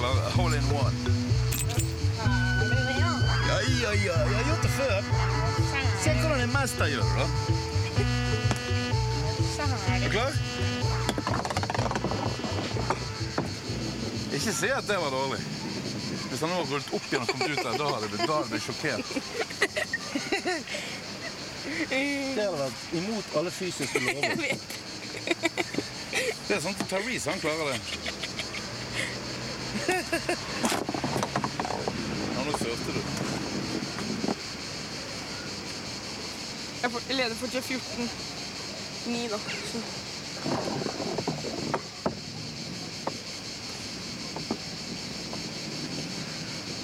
klare hole in one. Ja, ja, ja, jeg har gjort det før. Se hvordan en mester gjør det. Er du klar? Ikke si at det var dårlig. Hvis han hadde rullet opp igjen og kommet ut der, da hadde jeg blitt, blitt sjokkert. Det hadde vært imot alle fysiske lover. Det er sånn at Therese han klarer det. Ja, nå sørte du. Jeg jeg leder fortsatt 14-9, da. Så.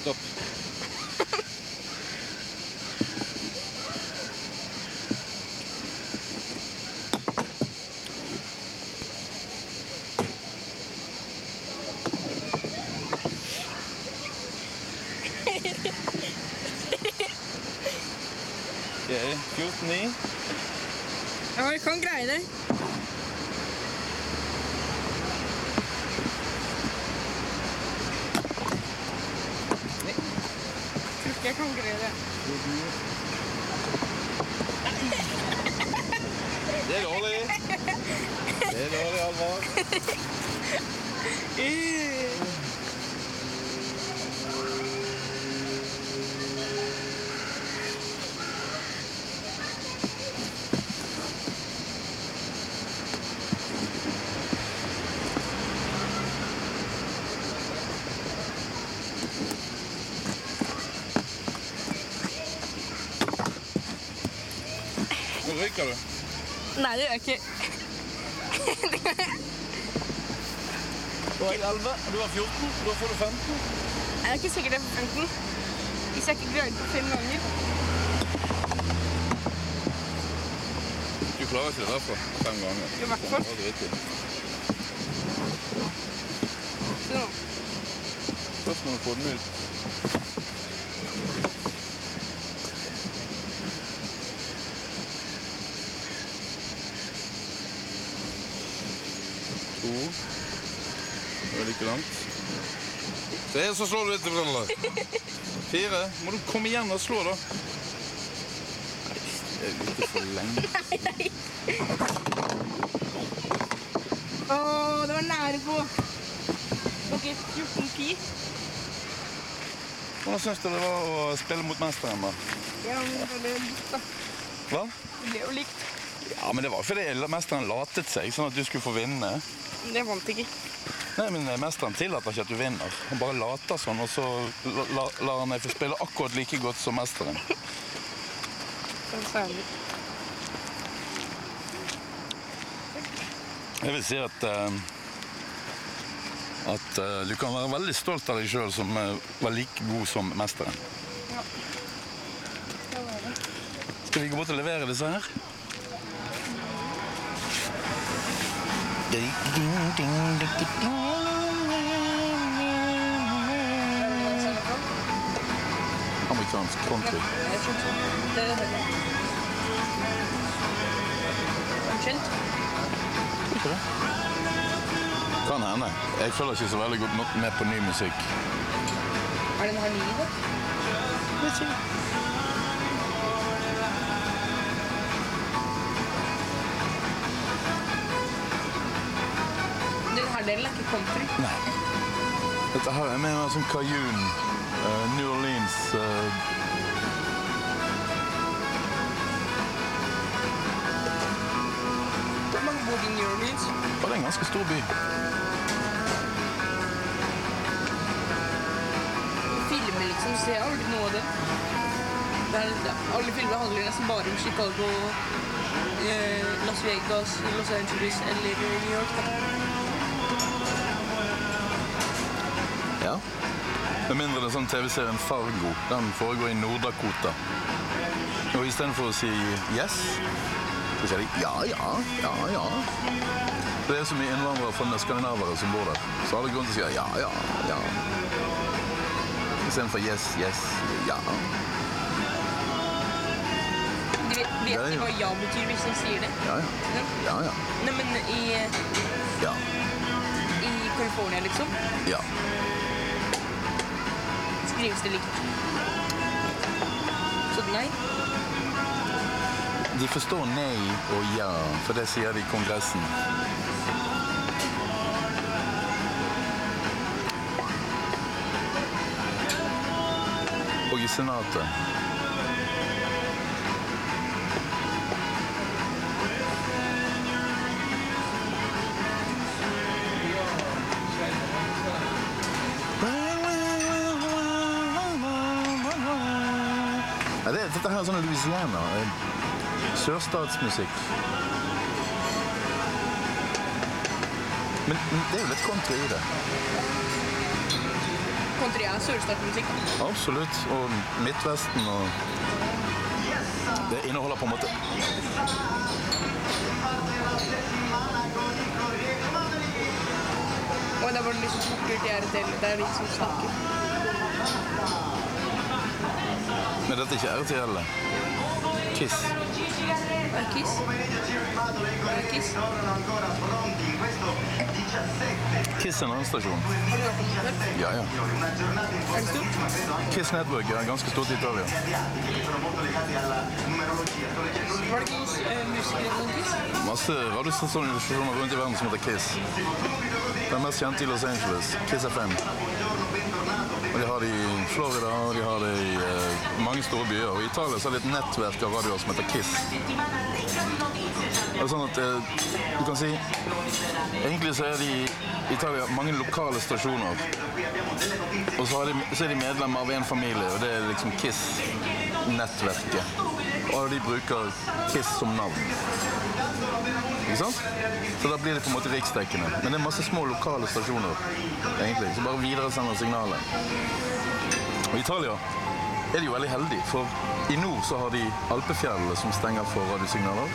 Stopp. Ok, 14-9. Ja, vi kan greie det. Tror ikke jeg kan greie det. Det er dårlig. Det er dårlig, Alvar. Ryker du. Nei, det gjør jeg ikke. Du var 11, du var 14, da får du 15. Jeg er ikke sikker det er 15. Hvis jeg ikke greier det fem ganger. Du klarer ikke det derfra fem ganger. I hvert fall. Nå. Først må du få den ut. To. Det er like langt. Se, så slår du i hverandre. Fire. Må du komme igjen og slå, da. Nei, det er litt for lenge. Å, det var nære på. Ok, 14-10. Hvordan syns du det var å spille mot mesteren, da? Ja, men det ble likt, da. Hva? Det ble jo likt. Ja, men det var fordi mesteren latet seg, sånn at du skulle få vinne. Det vant jeg ikke. Nei, men Mesteren tillater ikke at du vinner. Han bare later sånn, og så la- la- lar han deg få spille akkurat like godt som mesteren. Jeg vil si at uh, at uh, du kan være veldig stolt av deg sjøl som uh, var like god som mesteren. Ja. Skal vi gå bort og levere disse her? Amerikansk country. Unnskyld? Ikke det? Kan hende. Jeg følger ikke så veldig godt nok med på ny musikk. Er det her ny, da? Vet ikke. Delen er ikke country. Nei. Dette her er mer sånn Cajun, uh, New Orleans uh... Hvor mange bor i New Orleans? Det er en ganske stor by. Filmer liksom, så jeg aldri noe av det. det, er, alle filmer handler nesten bare om Chicago, eh, Las Vegas, Los Angeles eller New York. Da. Med mindre det er sånn TV-serien Fargo. Den foregår i Nord-Dakota. Og istedenfor å si yes, så sier de ja, ja, ja, ja. Det er så mye innvandrere fra skandinavere som bor der. Så alle grunn til å si ja, ja, ja. Istedenfor yes, yes, ja. De vet, vet de hva ja betyr hvis de sier det? Ja, ja. Ja. Ja, ja. Nei, men i, Ja. i California, liksom. ja. Skrives det likt. Så nei. De forstår nei og ja, for det sier de i Kongressen. Og i Senatet. Dette her er sånn Louisiana. eh, Sørstatsmusikk. Men det er jo litt country i det. Country er sørstatsmusikk. Absolutt. Og Midtvesten og Det inneholder på en måte Og da var det liksom porter til RTL. Det er de som snakker. Men dette ikke RTL. Kiss. Det er Kiss. Det er Kiss. Kiss er en annen stasjon. Det? Ja, ja. Er det stort? Kiss Network er ganske stort i Italia. Var det ikke eh, musikere som Kiss? Masse radiostasjoner rundt i verden som heter Kiss. Den mest kjente i Los Angeles, Kiss FM. Og de har det i Florida, og de har det i eh, mange store byer. Og i Italia så er det et nettverk av radioer som heter Kiss. Det er sånn at eh, du kan si Egentlig så er det i Italia mange lokale stasjoner. Og så, de, så er de medlemmer av en familie, og det er liksom Kiss-nettverket. Og de bruker Kiss som navn. Ikke sant? Så da blir det på en måte riksdekkende. Men det er masse små lokale stasjoner egentlig, som bare videresender signalet. Og Italia er de jo veldig heldige, for i nord så har de Alpefjellene som stenger for radiosignaler.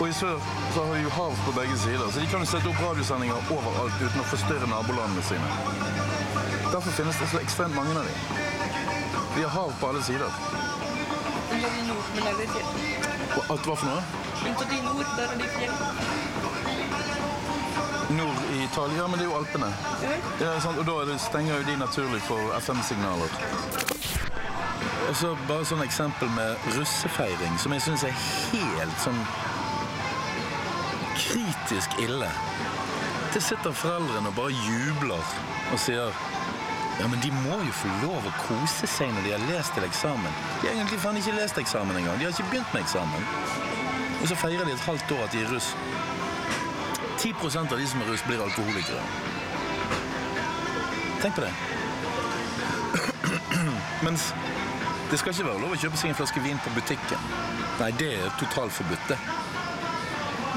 Og i sør så har de jo hav på begge sider, så de kan jo sette opp radiosendinger overalt uten å forstyrre nabolandene sine. Derfor finnes det så ekstremt mange av dem. De har hav på alle sider. Unntatt i nord, men der er det fjell. Hva for noe? I nord, der er det fjell. Nord i Italia, ja, men det er jo Alpene. Ja. Ja, sant? Og da er det, stenger jo de naturlig for FM-signaler. Og så bare sånn eksempel med russefeiring, som jeg syns er helt sånn kritisk ille. Det sitter foreldrene og bare jubler og sier ja, men de må jo få lov å kose seg når de har lest til eksamen. De har egentlig faen ikke lest eksamen engang. De har ikke begynt med eksamen. Og så feirer de et halvt år at de er russ. 10 av de som er russ, blir alkoholikere. Tenk på det. Mens det skal ikke være lov å kjøpe seg en flaske vin på butikken. Nei, det er totalforbudt, det.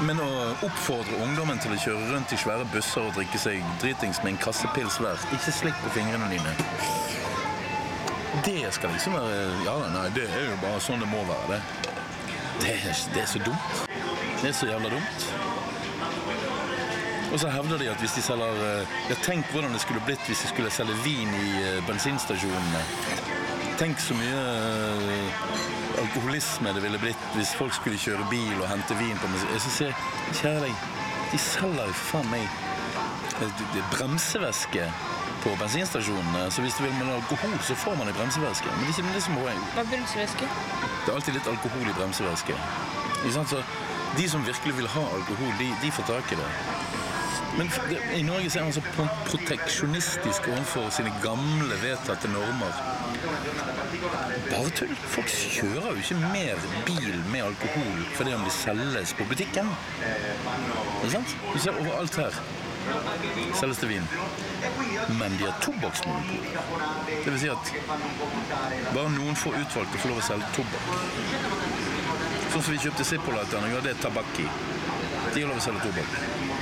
Men å oppfordre ungdommen til å kjøre rundt i svære busser og drikke seg dritings med en kassepils hver, ikke slikk på fingrene dine. Det skal liksom være Ja, nei, det er jo bare sånn det må være, det. Det er, det er så dumt. Det er så jævla dumt. Og så hevder de at hvis de selger eh, Ja, tenk hvordan det skulle blitt hvis de skulle selge vin i eh, bensinstasjonene. Tenk så mye eh, alkoholisme det ville blitt hvis folk skulle kjøre bil og hente vin på bensin. Jeg si, kjære deg, de selger jo faen meg eh, det- det bremsevæske på bensinstasjonene. Så hvis du vil med alkohol, så får man en bremsevæske. Men det er ikke det som er poenget. Hva er bremsevæske? Det er alltid litt alkohol i bremsevæske. Ikke sant? Så de som virkelig vil ha alkohol, de, de får tak i det. Men det, i Norge så er man så proteksjonistisk overfor sine gamle, vedtatte normer. Bare tull. Folk kjører jo ikke mer bil med alkohol fordi om de selges på butikken. Ikke sant? Du ser overalt her selges det vin. Men de har tobakksmonopol. Det vil si at bare noen få utvalgte får lov å selge tobakk. Sånn som vi kjøpte Zippo-lighterne, ja, det er tabakk i. De har lov å selge tobakk.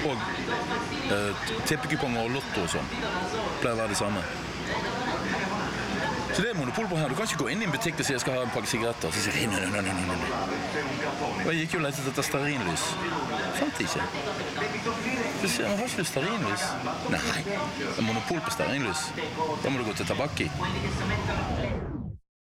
Og eh, tippekuponger og lotto og sånn. Pleier å være det samme. Så det er monopol på her. Du kan ikke gå inn i en butikk og si jeg skal ha en pakke sigaretter. Så sier de nei, nei, nei, nei. Og jeg gikk jo og lette etter stearinlys. Fant ikke. Så sier jeg, har ikke du stearinlys? Nei, det er monopol på stearinlys. Da må du gå til tabakk i.